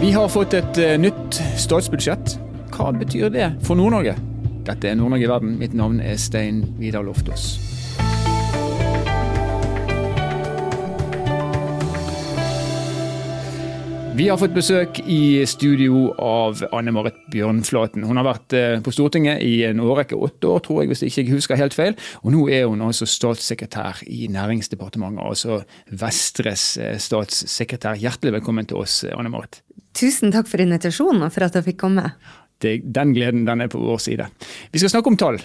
Vi har fått et uh, nytt statsbudsjett. Hva betyr det for Nord-Norge? Dette er Nord-Norge i verden. Mitt navn er Stein Vidar Loftaas. Vi har fått besøk i studio av Anne Marit Bjørnflaten. Hun har vært eh, på Stortinget i en årrekke, åtte år tror jeg, hvis jeg ikke husker helt feil. Og nå er hun altså statssekretær i Næringsdepartementet, altså Vestres eh, statssekretær. Hjertelig velkommen til oss, Anne Marit. Tusen takk for invitasjonen og for at jeg fikk komme. Det, den gleden den er på vår side. Vi skal snakke om tall.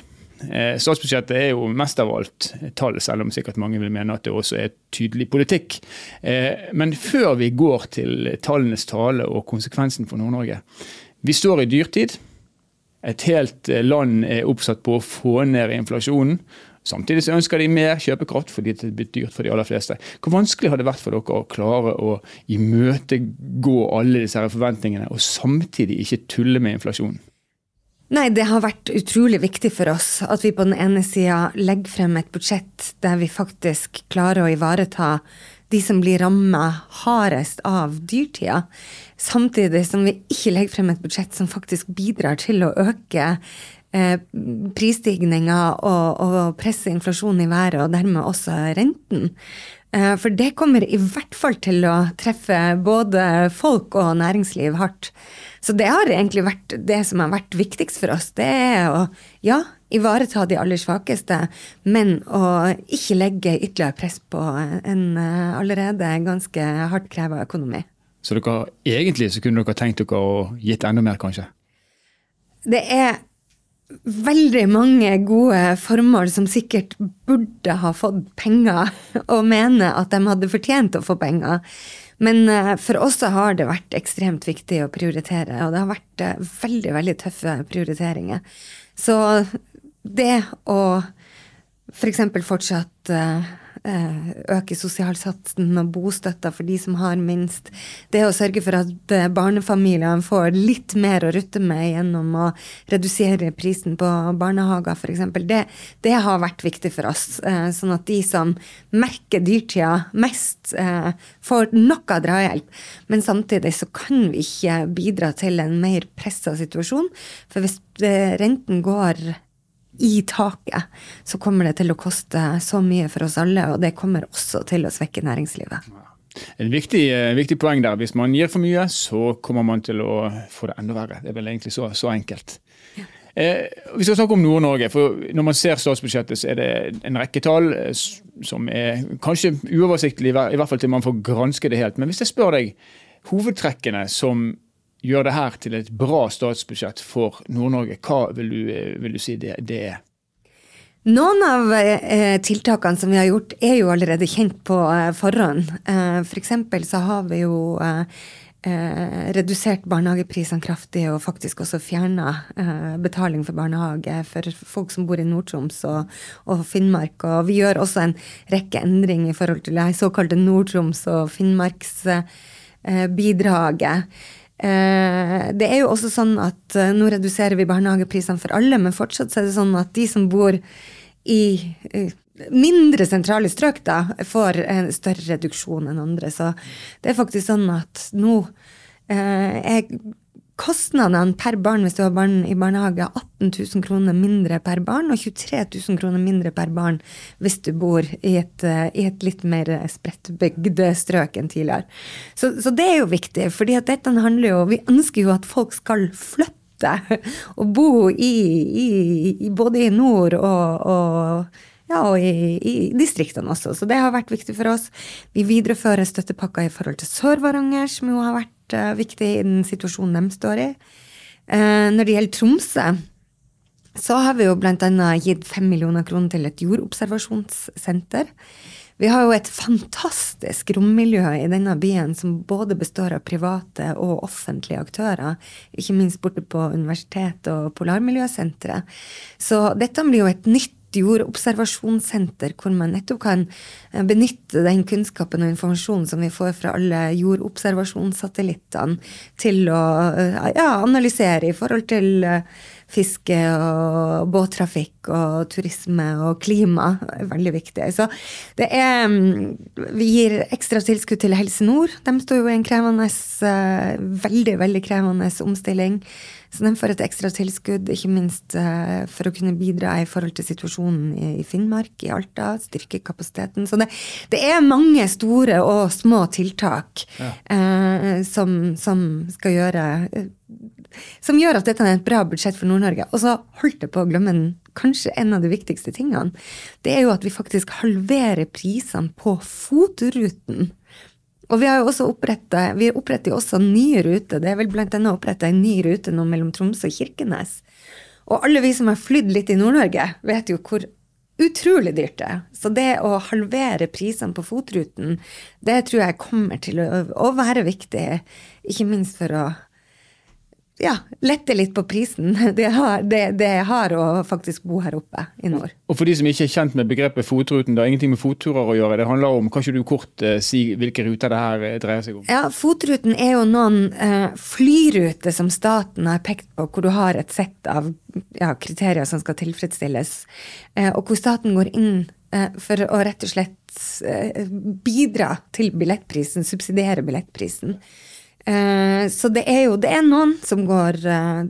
Eh, statsbudsjettet er jo mest av alt tall, selv om sikkert mange vil mene at det også er tydelig politikk. Eh, men før vi går til tallenes tale og konsekvensen for Nord-Norge. Vi står i dyrtid. Et helt eh, land er oppsatt på å få ned inflasjonen. Samtidig så ønsker de mer kjøpekraft fordi det er blitt dyrt for de aller fleste. Hvor vanskelig har det vært for dere å klare å imøtegå alle disse forventningene, og samtidig ikke tulle med inflasjonen? Nei, det har vært utrolig viktig for oss at vi på den ene sida legger frem et budsjett der vi faktisk klarer å ivareta de som blir ramma hardest av dyrtida, samtidig som vi ikke legger frem et budsjett som faktisk bidrar til å øke eh, prisstigninga og, og presse inflasjonen i været, og dermed også renten. Eh, for det kommer i hvert fall til å treffe både folk og næringsliv hardt. Så det har egentlig vært det som har vært viktigst for oss. Det er å ja, ivareta de aller svakeste, men å ikke legge ytterligere press på en eh, allerede ganske hardt kreva økonomi. Så dere, egentlig så kunne dere tenkt dere å gitt enda mer, kanskje? Det er veldig mange gode formål som sikkert burde ha fått penger, og mener at de hadde fortjent å få penger. Men eh, for oss har det vært ekstremt viktig å prioritere, og det har vært eh, veldig, veldig tøffe prioriteringer. Så det å f.eks. For fortsatt Eh, øke sosialsatsen og bostøtta for de som har minst. Det å sørge for at eh, barnefamiliene får litt mer å rutte med gjennom å redusere prisen på barnehager f.eks. Det, det har vært viktig for oss. Eh, sånn at de som merker dyrtida mest, får noe drahjelp. Men samtidig så kan vi ikke bidra til en mer pressa situasjon. For hvis renten går i taket, så kommer det til å koste så mye for oss alle, og det kommer også til å svekke næringslivet. En viktig, eh, viktig, poeng der. Hvis man gir for mye, så kommer man til å få det enda verre. Det er vel egentlig så, så enkelt. Ja. Eh, vi skal snakke om Nord-Norge. for Når man ser statsbudsjettet, så er det en rekke tall eh, som er kanskje uoversiktlige, i hvert fall til man får granske det helt. Men hvis jeg spør deg hovedtrekkene som gjør det her til et bra statsbudsjett for Nord-Norge, hva vil du, vil du, si det, det er? Noen av eh, tiltakene som vi har gjort, er jo allerede kjent på eh, forhånd. Eh, F.eks. For så har vi jo eh, eh, redusert barnehageprisene kraftig, og faktisk også fjerna eh, betaling for barnehage for folk som bor i Nord-Troms og, og, Finnmark. Og vi gjør også en rekke endringer i forhold til det såkalte Nord-Troms og Finnmarksbidraget. Eh, det er jo også sånn at eh, nå reduserer vi barnehageprisene for alle, men fortsatt er det sånn at de som bor i mindre sentrale strøk, da, får en større reduksjon enn andre. Så det er faktisk sånn at nå eh, er kostnadene per barn hvis du har barn i barnehage, er 18 000 kroner mindre per barn, og 23 000 kroner mindre per barn hvis du bor i et, eh, i et litt mer spredtbygd strøk enn tidligere. Så, så, det er jo viktig, fordi dette handler jo Vi ønsker jo at folk skal flytte og bo i, i både i nord og, og ja, og i, i, distriktene også. Så det har vært viktig for oss. Vi viderefører støttepakka i forhold til Sør-Varanger, som jo har vært uh, viktig i den situasjonen de står i. Uh, når det gjelder Tromsø, så har vi jo bl.a. gitt fem millioner kroner til et jordobservasjonssenter. Vi har jo et fantastisk rommiljø i denne byen som både består av private og offentlige aktører, ikke minst borte på universitetet og Polarmiljøsenteret. Så dette blir jo et nytt jordobservasjonssenter, hvor man nettopp kan eh, benytte den kunnskapen og informasjonen som vi får fra alle jordobservasjonssatellittene, til å eh, ja, analysere i forhold til eh, fiske og båttrafikk og turisme og klima er veldig viktig. Så det er mm, Vi gir ekstra tilskudd til Helse Nord. De står jo i en krevende, veldig, veldig krevende omstilling. Så de får et ekstra tilskudd, ikke minst uh, for å kunne bidra i forhold til situasjonen i, Finnmark, i Alta, styrke kapasiteten. Så det, det er mange store og små tiltak ja. eh, som, som, skal gjøre uh, som gjør at dette er et bra budsjett for Nord-Norge. Og så holdt jeg på å glemme den, kanskje en av de viktigste tingene. Det er jo at vi faktisk halverer prisene på FOT-ruten. Og vi har jo også opprettet, vi oppretter jo også nye ruter. Det er vel blant annet oppretta en ny rute nå mellom Tromsø og Kirkenes. Og alle vi som har flydd litt i Nord-Norge, vet jo hvor utrolig dyrt det er. Så det å halvere prisene på FOT-ruten, det tror jeg kommer til å, å være viktig, ikke minst for å ja, lette litt på prisen det har, det, det har å faktisk bo her oppe i nord. Og For de som ikke er kjent med begrepet fotruten, det har ingenting med fotturer å gjøre. Det handler om, Kan ikke du kort eh, si hvilke ruter det her eh, dreier seg om? Ja, Fotruten er jo noen eh, flyruter som staten har pekt på, hvor du har et sett av ja, kriterier som skal tilfredsstilles, eh, og hvor staten går inn eh, for å rett og slett eh, bidra til billettprisen, subsidiere billettprisen. Eh, så det er jo det er noen som går eh,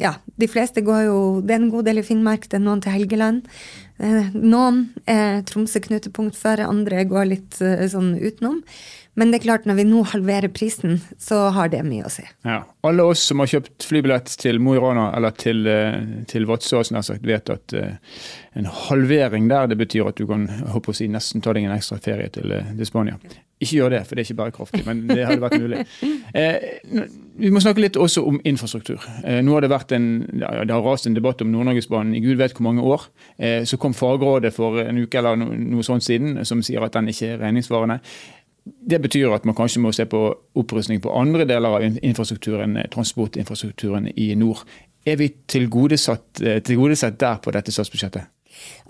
Ja, de fleste går jo Det er en god del i Finnmark, det er noen til Helgeland. Eh, noen er Tromsø knutepunkt for, andre går litt sånn utenom. Men det er klart, når vi nå halverer prisen, så har det mye å si. Ja. Alle oss som har kjøpt flybillett til Mo i Rana eller til, til Vadsø, vet at en halvering der, det betyr at du kan håper å si, nesten ta deg en ekstra ferie til, til Spania. Ikke gjør det, for det er ikke bærekraftig, men det hadde vært mulig. Eh, vi må snakke litt også om infrastruktur. Eh, nå har Det vært en, det har rast en debatt om Nord-Norgesbanen i gud vet hvor mange år. Eh, så kom fagrådet for en uke eller no, noe sånt siden som sier at den ikke er regningssvarende. Det betyr at man kanskje må se på opprustning på andre deler av infrastrukturen, eh, transportinfrastrukturen i nord. Er vi tilgodesett, eh, tilgodesett der på dette statsbudsjettet?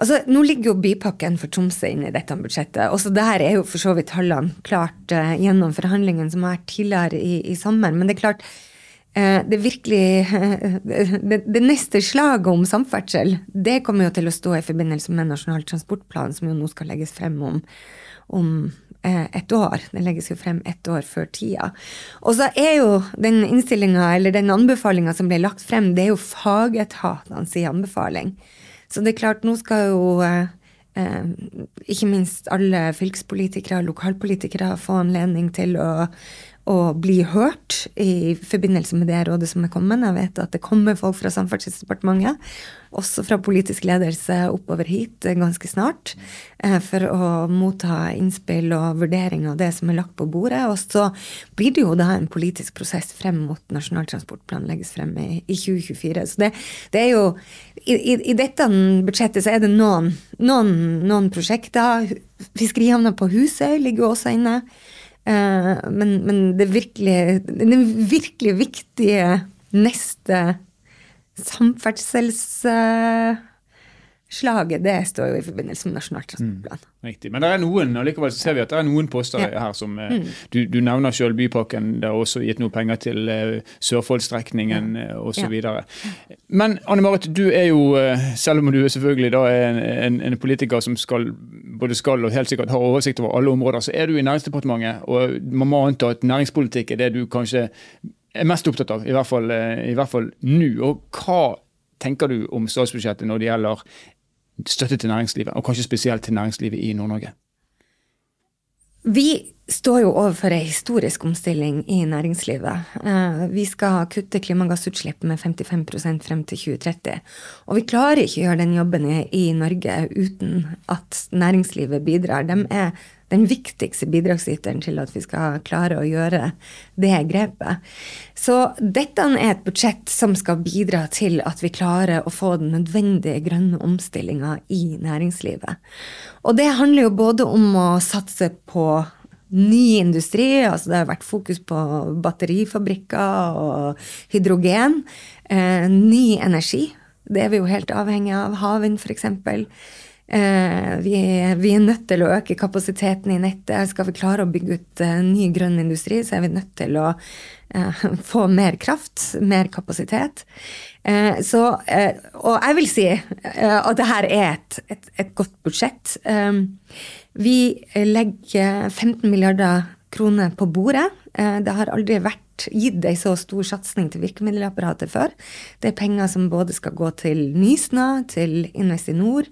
Altså, Nå ligger jo bypakken for Tromsø inne i dette budsjettet. Også der er jo for så vidt tallene klart uh, gjennom forhandlingene som har vært tidligere i, i, sommer. Men det er klart, uh, det virkelig uh, det, det, neste slaget om samferdsel, det kommer jo til å stå i forbindelse med Nasjonal transportplan, som jo nå skal legges frem om, om et år. Den legges jo frem ett år før tida. Og så er jo den innstillinga, eller den anbefalinga som ble lagt frem, det er jo fagetatene fagetatenes anbefaling. Så det er klart, nå skal jo eh, eh, ikke minst alle fylkespolitikere og lokalpolitikere få anledning til å å bli hørt i forbindelse med det rådet som er kommet. Jeg vet at det kommer folk fra Samferdselsdepartementet, også fra politisk ledelse oppover hit ganske snart, eh, for å motta innspill og vurdering av det som er lagt på bordet. Og så blir det jo da en politisk prosess frem mot Nasjonal transportplan legges frem i, i 2024. Så det, det, er jo i, i, dette budsjettet så er det noen, noen, noen prosjekter. Fiskerihavna på Husøy ligger også inne. Eh, men, men det, virkelig, den virkelig viktige neste samferdsels slaget det står jo i forbindelse med Nasjonal transportplan. Mm, riktig. Men det er noen og likevel ser vi at det er noen poster ja. her som eh, mm. du, du, nevner selv Bypakken. Det er også gitt noe penger til uh, Sørfoldstrekningen ja. uh, osv. Ja. Men Anne Marit, du er jo, selv om du er selvfølgelig da en, en, en, politiker som skal, både skal og helt sikkert har oversikt over alle områder, så er du i Næringsdepartementet. Og man må anta at næringspolitikk er det du kanskje er mest opptatt av, i hvert fall, i hvert fall nå. Og hva tenker du om statsbudsjettet når det gjelder støtte til næringslivet, og kanskje spesielt til næringslivet i Nord-Norge? Vi står jo overfor ei historisk omstilling i næringslivet. Eh, vi skal kutte klimagassutslipp med 55% frem til 2030. Og vi klarer ikke å gjøre den jobben i Norge uten at næringslivet bidrar. De er den viktigste bidragsyteren til at vi skal klare å gjøre det grepet. Så dette er et budsjett som skal bidra til at vi klarer å få den nødvendige grønne omstillinga i næringslivet. Og det handler jo både om å satse på ny industri. altså Det har vært fokus på batterifabrikker og hydrogen. Eh, ny energi. Det er vi jo helt avhengig av. Havvind, f.eks. Eh, vi, vi, er nødt til å øke kapasiteten i nettet. Skal vi klare å bygge ut eh, ny grønn industri, så er vi nødt til å eh, få mer kraft, mer kapasitet. Så, og jeg vil si at det her er et, et, et godt budsjett. vi legger 15 milliarder kroner på bordet. det har aldri vært gitt ei så stor satsing til virkemiddelapparatet før. Det er penger som både skal gå til Nysnø, til Investinor,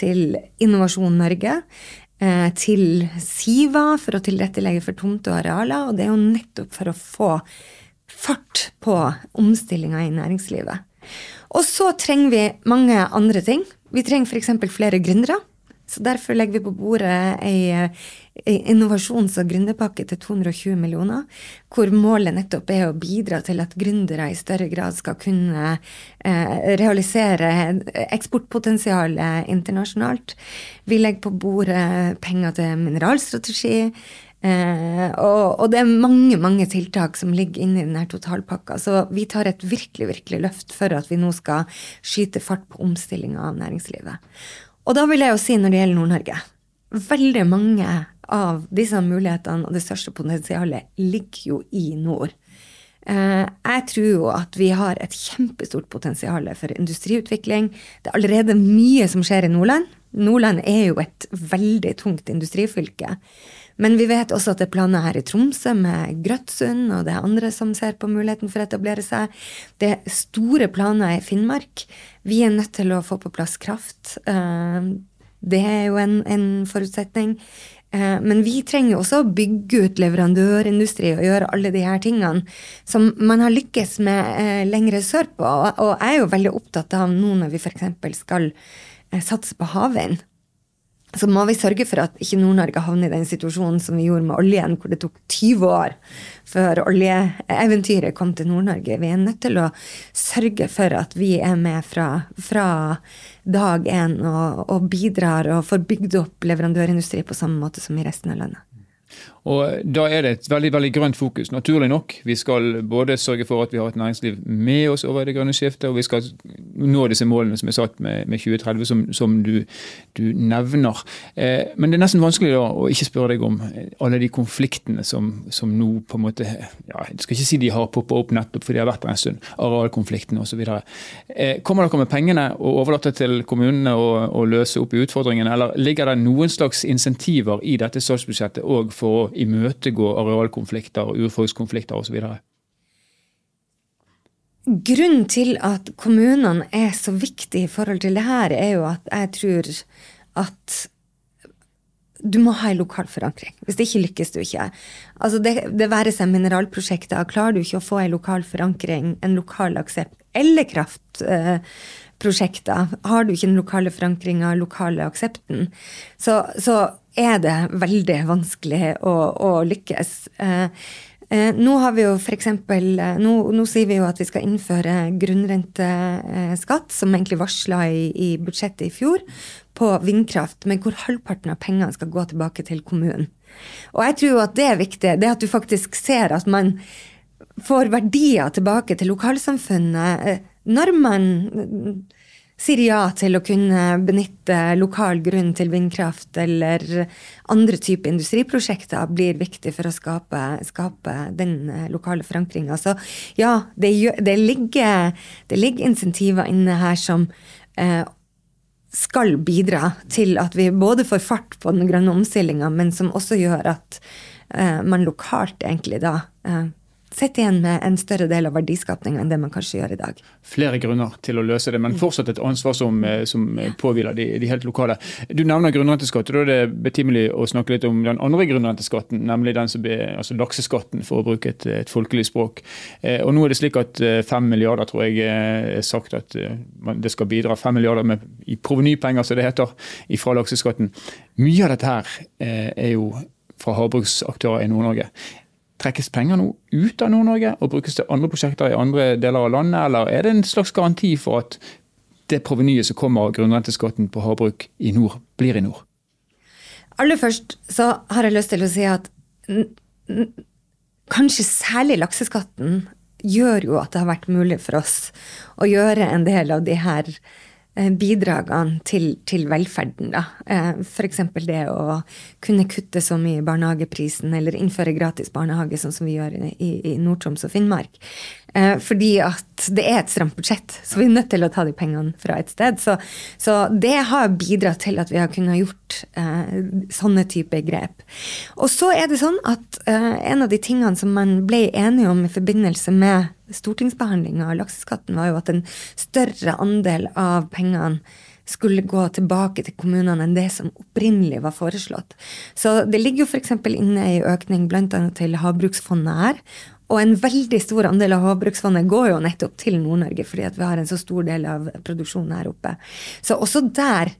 til Innovasjon Norge, eh, til Siva for å tilrettelegge for tomte og arealer. Og det er jo nettopp for å få fart på omstillinga i næringslivet. Og så trenger vi mange andre ting. Vi trenger f.eks. flere gründere. Så Derfor legger vi på bordet ei, ei innovasjons- og gründerpakke til 220 millioner, hvor målet nettopp er å bidra til at gründere i større grad skal kunne eh, realisere eksportpotensialet internasjonalt. Vi legger på bordet penger til mineralstrategi. Eh, og, og, det er mange mange tiltak som ligger inne i denne totalpakka. Så vi tar et virkelig virkelig løft for at vi nå skal skyte fart på omstillinga av næringslivet. Og da vil jeg jo si når det gjelder Nord-Norge Veldig mange av disse mulighetene og det største potensialet ligger jo i nord. Eh, jeg tror jo at vi har et kjempestort potensial for industriutvikling. Det er allerede mye som skjer i Nordland. Nordland er jo et veldig tungt industrifylke. Men vi vet også at det er planer her i Tromsø med Grøtsund, og det er andre som ser på muligheten for å etablere seg. Det er store planer i Finnmark. Vi er nødt til å få på plass kraft. Eh, det er jo en, en forutsetning. Eh, men vi trenger også å bygge ut leverandørindustri og gjøre alle de her tingene som man har lykkes med eh, lengre sørpå. Og jeg er jo veldig opptatt av nå når vi f.eks. skal satse på havvind så må vi sørge for at ikke Nord-Norge havner i den situasjonen som vi gjorde med oljen, hvor det tok 20 år før oljeeventyret kom til Nord-Norge. Vi er nødt til å sørge for at vi er med fra, fra dag én og, og, bidrar og får bygd opp leverandørindustri på samme måte som i resten av landet. Og Da er det et veldig veldig grønt fokus, naturlig nok. Vi skal både sørge for at vi har et næringsliv med oss over det grønne skiftet, og vi skal nå disse målene som er satt med, med 2030, som, som du, du, nevner. Eh, men det er nesten vanskelig da å ikke spørre deg om alle de konfliktene som, som nå på en måte ja, Jeg skal ikke si de har poppa opp nettopp fordi de har vært der en stund. Arealkonfliktene osv. Eh, kommer dere med pengene og overlater til kommunene å løse opp i utfordringene, eller ligger det noen slags insentiver i dette statsbudsjettet òg for å imøtegå arealkonflikter, urfolkskonflikter osv.? Grunnen til at kommunene er så viktige i forhold til det her, er jo at jeg tror at du må ha en lokal forankring. Hvis det ikke lykkes du ikke. Altså det, det være seg mineralprosjekter. Klarer du ikke å få en lokal forankring, en lokal aksept eller kraft, eh, har du ikke den lokale forankringa, lokale aksepten, så, så er det veldig vanskelig å, å lykkes. Eh, eh, nå har vi jo f.eks. eksempel, nå, nå sier vi jo at vi skal innføre grunnrenteskatt, som egentlig varsla i, i, budsjettet i fjor, på vindkraft, men hvor halvparten av pengene skal gå tilbake til kommunen. Og jeg tror jo at det er viktig, det at du faktisk ser at man får verdier tilbake til lokalsamfunnet når man sier ja til å kunne benytte lokal grunn til vindkraft eller andre typer industriprosjekter, blir viktig for å skape, skape den eh, lokale forankringa. Så ja, det, det, ligger, det, ligger, insentiver inne her som eh, skal bidra til at vi både får fart på den grønne omstillinga, men som også gjør at eh, man lokalt egentlig da eh, sitter igjen med en større del av verdiskapningen enn det man kanskje gjør i dag. Flere grunner til å løse det, men fortsatt et ansvar som, eh, som påhviler de, de, helt lokale. Du nevner grunnrenteskatt, og da er det betimelig å snakke litt om den andre grunnrenteskatten, nemlig den som blir, altså lakseskatten, for å bruke et, et folkelig språk. Eh, og nå er det slik at eh, fem milliarder, tror jeg er sagt at det skal bidra. Fem milliarder med, i provenypenger, som det heter, fra lakseskatten. Mye av dette her er jo fra havbruksaktører i Nord-Norge. Trekkes penger nå ut av Nord-Norge og brukes til andre prosjekter i andre deler av landet, eller er det en slags garanti for at det provenyet som kommer av grunnrenteskatten på havbruk i nord, blir i nord? Aller først så har jeg lyst til å si at kanskje særlig lakseskatten gjør jo at det har vært mulig for oss å gjøre en del av de her bidragene til, til velferden. da. Eh, F.eks. det å kunne kutte så mye i barnehageprisen, eller innføre gratis barnehage, sånn som vi gjør i, i Nord-Troms og Finnmark. Eh, fordi at det er et stramt budsjett, så vi er nødt til å ta de pengene fra et sted. Så, så det har bidratt til at vi har kunnet gjort eh, sånne typer grep. Og så er det sånn at eh, en av de tingene som man ble enige om i forbindelse med stortingsbehandlinga av lakseskatten, var jo at en større andel av pengene skulle gå tilbake til kommunene enn det som opprinnelig var foreslått. Så det ligger jo f.eks. inne i økning bl.a. til Havbruksfondet her. Og en veldig stor andel av Havbruksfondet går jo nettopp til Nord-Norge, fordi vi har en så stor del av produksjonen her oppe. Så også der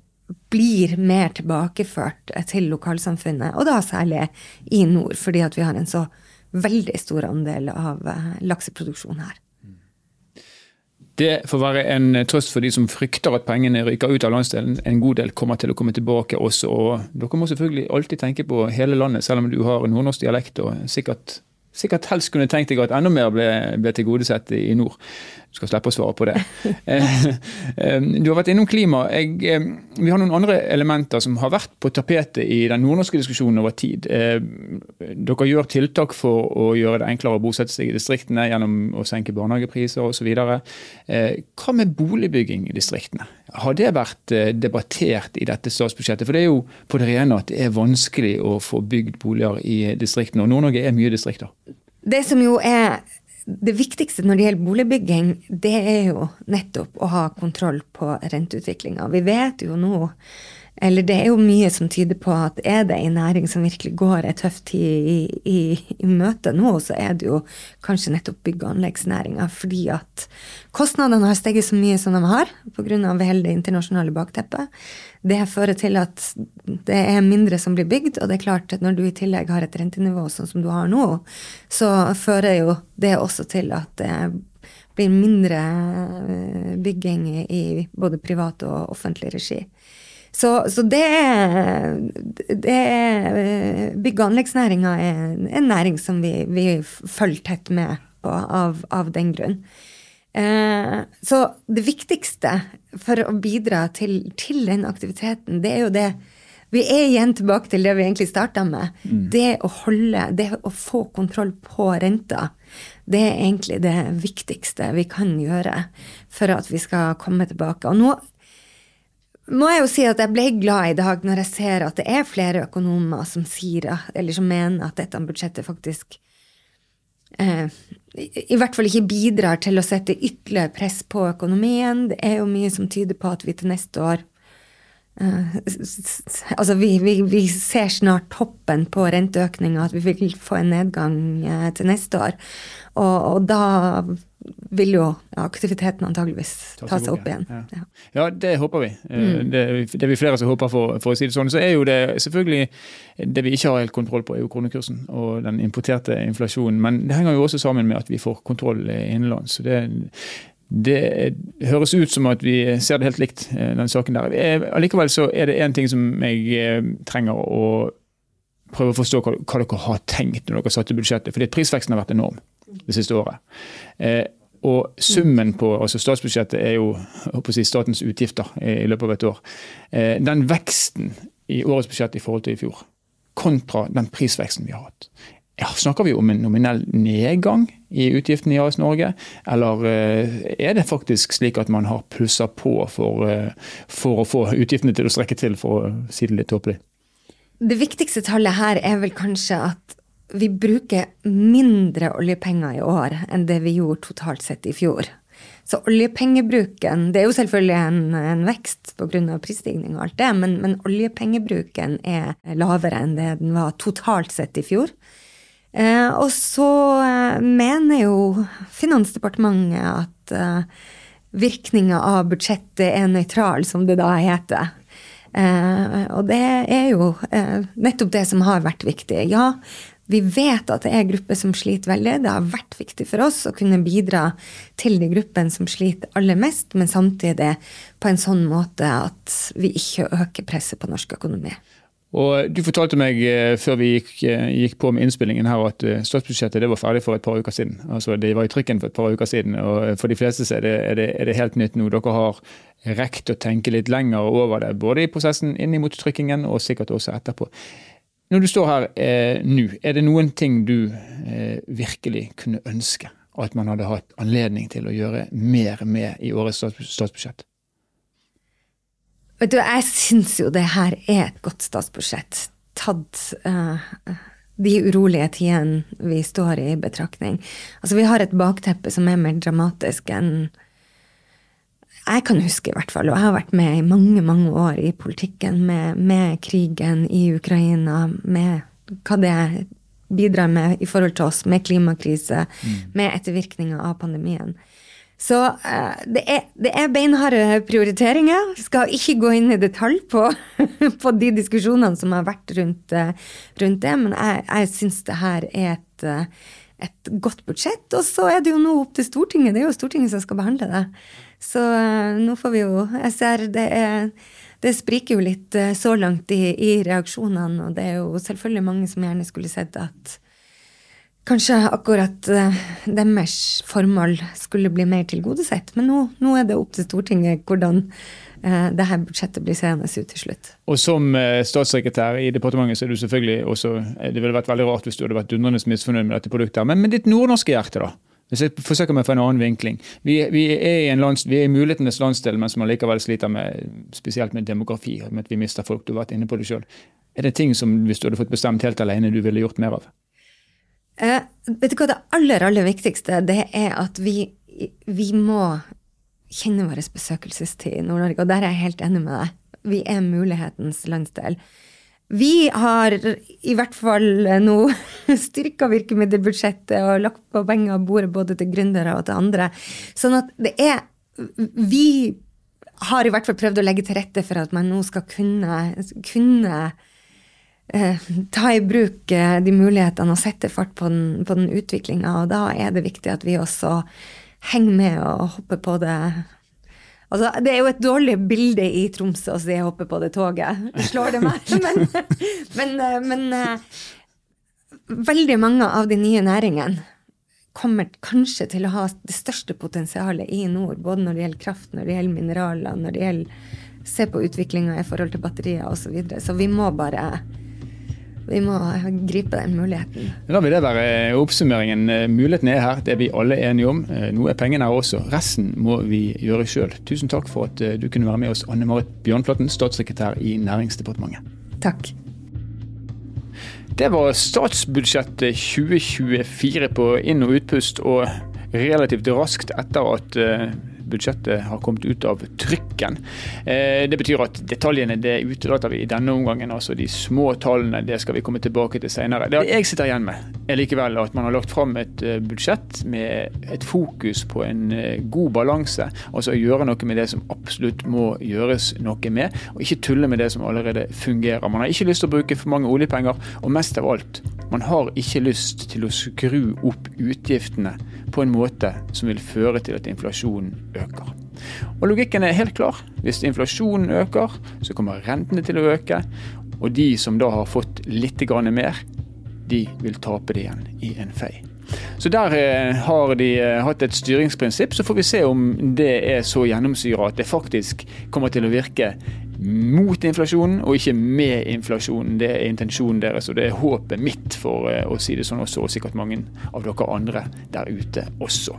blir mer tilbakeført til lokalsamfunnet, og da særlig i nord, fordi vi har en så veldig stor andel av lakseproduksjonen lakseproduksjon her. Det får være en trøst for de som frykter at pengene ryker ut av landsdelen. En god del kommer til å komme tilbake også. og Dere må selvfølgelig alltid tenke på hele landet, selv om du har nordnorsk dialekt og sikkert, sikkert helst kunne tenkt deg at enda mer ble, ble tilgodesett i nord. Skal slippe å svare på det. Eh, eh, du har vært innom klima. Jeg, eh, vi har noen andre elementer som har vært på tapetet i den nordnorske diskusjonen over tid. Dere gjør tiltak for å gjøre det enklere å bosette seg i distriktene gjennom å senke barnehagepriser osv. Hva med boligbygging i distriktene? Har det vært debattert i dette statsbudsjettet? For det er jo på det rene at det er vanskelig å få bygd boliger i distriktene, og Nord-Norge er mye distrikter. Det som jo er det viktigste når det gjelder boligbygging, det er jo nettopp å ha kontroll på renteutviklinga. Vi vet jo nå eller det er jo mye som tyder på at er det en næring som virkelig går ei tøff tid i, i, i, møte nå, så er det jo kanskje nettopp bygg- og anleggsnæringa. Fordi at kostnadene har steget så mye som de har pga. hele det internasjonale bakteppet. Det fører til at det er mindre som blir bygd, og det er klart at når du i tillegg har et rentenivå sånn som du har nå, så fører jo det også til at det blir mindre eh, bygging i både privat og offentlig regi. Så, så det, det Bygg- og anleggsnæringa er en næring som vi, vi følger tett med på av, av den grunn. Eh, så det viktigste for å bidra til, til, den aktiviteten, det er jo det Vi er igjen tilbake til det vi egentlig starta med. Mm. Det å holde, det å få kontroll på renta. Det er egentlig det viktigste vi kan gjøre for at vi skal komme tilbake. Og nå må jeg jo si at jeg ble glad i dag når jeg ser at det er flere økonomer som sier, eller som mener at dette budsjettet faktisk eh, i hvert fall ikke bidrar til å sette ytterligere press på økonomien. Det er jo mye som tyder på at vi til neste år eh, Altså, vi, vi, vi, ser snart toppen på renteøkninga, at vi vil få en nedgang uh, til neste år. Og, og da vil jo aktiviteten antageligvis ta seg opp igjen. Ja. ja. det håper vi. Eh, mm. Det, det, vi flere som håper, for, for, å si det sånn. Så er jo det selvfølgelig Det vi ikke har helt kontroll på, er jo kronekursen og den importerte inflasjonen. Men det henger jo også sammen med at vi får kontroll innenlands. Så det, det høres ut som at vi ser det helt likt, eh, den saken der. Eh, allikevel så er det én ting som jeg trenger å prøve å forstå hva, dere har tenkt når dere satte budsjettet. Fordi prisveksten har vært enorm det siste året. Eh, og summen på altså statsbudsjettet er jo si, statens utgifter i, løpet av et år. Eh, den veksten i årets budsjett i forhold til i fjor, kontra den prisveksten vi har hatt. Ja, snakker vi om en nominell nedgang i utgiftene i AS Norge, eller eh, er det faktisk slik at man har plussa på for, eh, for å få utgiftene til å strekke til, for å si det litt tåpelig? Det viktigste tallet her er vel kanskje at vi bruker mindre oljepenger i år enn det vi gjorde totalt sett i fjor. Så oljepengebruken Det er jo selvfølgelig en, en vekst pga. prisstigning og alt det, men, men, oljepengebruken er lavere enn det den var totalt sett i fjor. Eh, og så eh, mener jo Finansdepartementet at eh, virkninga av budsjettet er nøytral, som det da heter. Eh, og det er jo eh, nettopp det som har vært viktig. Ja, vi vet at det er grupper som sliter veldig. Det har vært viktig for oss å kunne bidra til de gruppene som sliter aller mest, men samtidig på en sånn måte at vi ikke øker presset på norsk økonomi. Og Du fortalte meg eh, før vi gikk, eh, gikk, på med innspillingen her at eh, statsbudsjettet det var ferdig for et par uker siden. Altså Det var i trykken for et par uker siden, og for de fleste er det, er det, er det helt nytt nå. Dere har rekt å tenke litt lenger over det, både i prosessen inn mot trykkingen og sikkert også etterpå. Når du står her eh, nå, er det noen ting du eh, virkelig kunne ønske at man hadde hatt anledning til å gjøre mer med i årets statsbudsjett? Vet du, Jeg syns jo det her er et godt statsbudsjett, tatt uh, de urolige tidene vi står i, i betraktning. Altså, Vi har et bakteppe som er mer dramatisk enn jeg kan huske, i hvert fall. Og jeg har vært med i mange mange år i politikken med, med krigen i Ukraina, med hva det bidrar med i forhold til oss, med klimakrise, mm. med ettervirkninger av pandemien. Så uh, det, er, det, er, beinharde prioriteringer. Skal ikke gå inn i detalj på, på de diskusjonene som har vært rundt, uh, rundt det, men jeg, jeg syns det her er et, uh, et godt budsjett. Og så er det jo nå opp til Stortinget. Det er jo Stortinget som skal behandle det. Så nå får vi jo Jeg ser det er det spriker jo litt så langt i, i reaksjonene, og det er jo selvfølgelig mange som gjerne skulle sett at kanskje akkurat uh, deres formål skulle bli mer tilgodesett. Men nå, nå, er det opp til Stortinget hvordan dette det her budsjettet blir seende ut til slutt. Og som uh, statssekretær i departementet så er du selvfølgelig også Det ville vært veldig rart hvis du hadde vært dundrende misfornøyd med dette produktet. Men med ditt nordnorske hjerte, da? Hvis jeg forsøker meg for en annen vinkling. Vi, vi er i lands, vi er i mulighetenes landsdel, men som allikevel sliter med, spesielt med demografi, med at vi mister folk. Du har vært inne på det sjøl. Er det ting som hvis du hadde fått bestemt helt alene, du ville gjort mer av? Eh, vet du hva det aller, aller viktigste det er at vi, vi må kjenne vår besøkelsestid i Nord-Norge, og der er jeg helt enig med deg. Vi er mulighetens landsdel. Vi har i hvert fall nå styrka virkemiddelbudsjettet og lagt på penger på bordet både til gründere og til andre. Sånn at det er Vi har i hvert fall prøvd å legge til rette for at man nå skal kunne, kunne eh, ta i bruk eh, de mulighetene og sette fart på den, på den utviklinga. Og da er det viktig at vi også henger med og hopper på det. Altså, det er jo et dårlig bilde i Tromsø å si 'hoppe på det toget'. Slår det meg? Men, men, eh, men eh, veldig mange av de nye næringene kommer kanskje til å ha det største potensialet i nord. Både når det gjelder kraft, når det gjelder mineraler, når det gjelder se på utviklinga i forhold til batterier osv. Så, videre. så vi må bare vi må gripe den muligheten. Da vil det være oppsummeringen. Muligheten er her, det er vi alle enige om. Nå er pengene her også. Resten må vi gjøre sjøl. Tusen takk for at du kunne være med oss, Anne Marit Bjørnflaten, statssekretær i Næringsdepartementet. Takk. Det var statsbudsjettet 2024 på inn- og utpust, og relativt raskt etter at budsjettet har kommet ut av trykken. Eh, det betyr at detaljene det utelater vi i denne omgangen. altså De små tallene det skal vi komme tilbake til senere. Det jeg sitter igjen med, er likevel at man har lagt fram et eh, budsjett med et fokus på en eh, god balanse. Altså å gjøre noe med det som absolutt må gjøres noe med, og ikke tulle med det som allerede fungerer. Man har ikke lyst til å bruke for mange oljepenger, og mest av alt, man har ikke lyst til å skru opp utgiftene på en måte som vil føre til at inflasjonen øker. Og Logikken er helt klar. Hvis inflasjonen øker, så kommer rentene til å øke. Og de som da har fått litt mer, de vil tape det igjen i en fei. Så der eh, har de eh, hatt et styringsprinsipp. Så får vi se om det er så gjennomsyra at det faktisk kommer til å virke mot inflasjonen, og ikke med inflasjonen. Det er intensjonen deres, og det er håpet mitt, for eh, å si det sånn også, og sikkert mange av dere andre der ute også.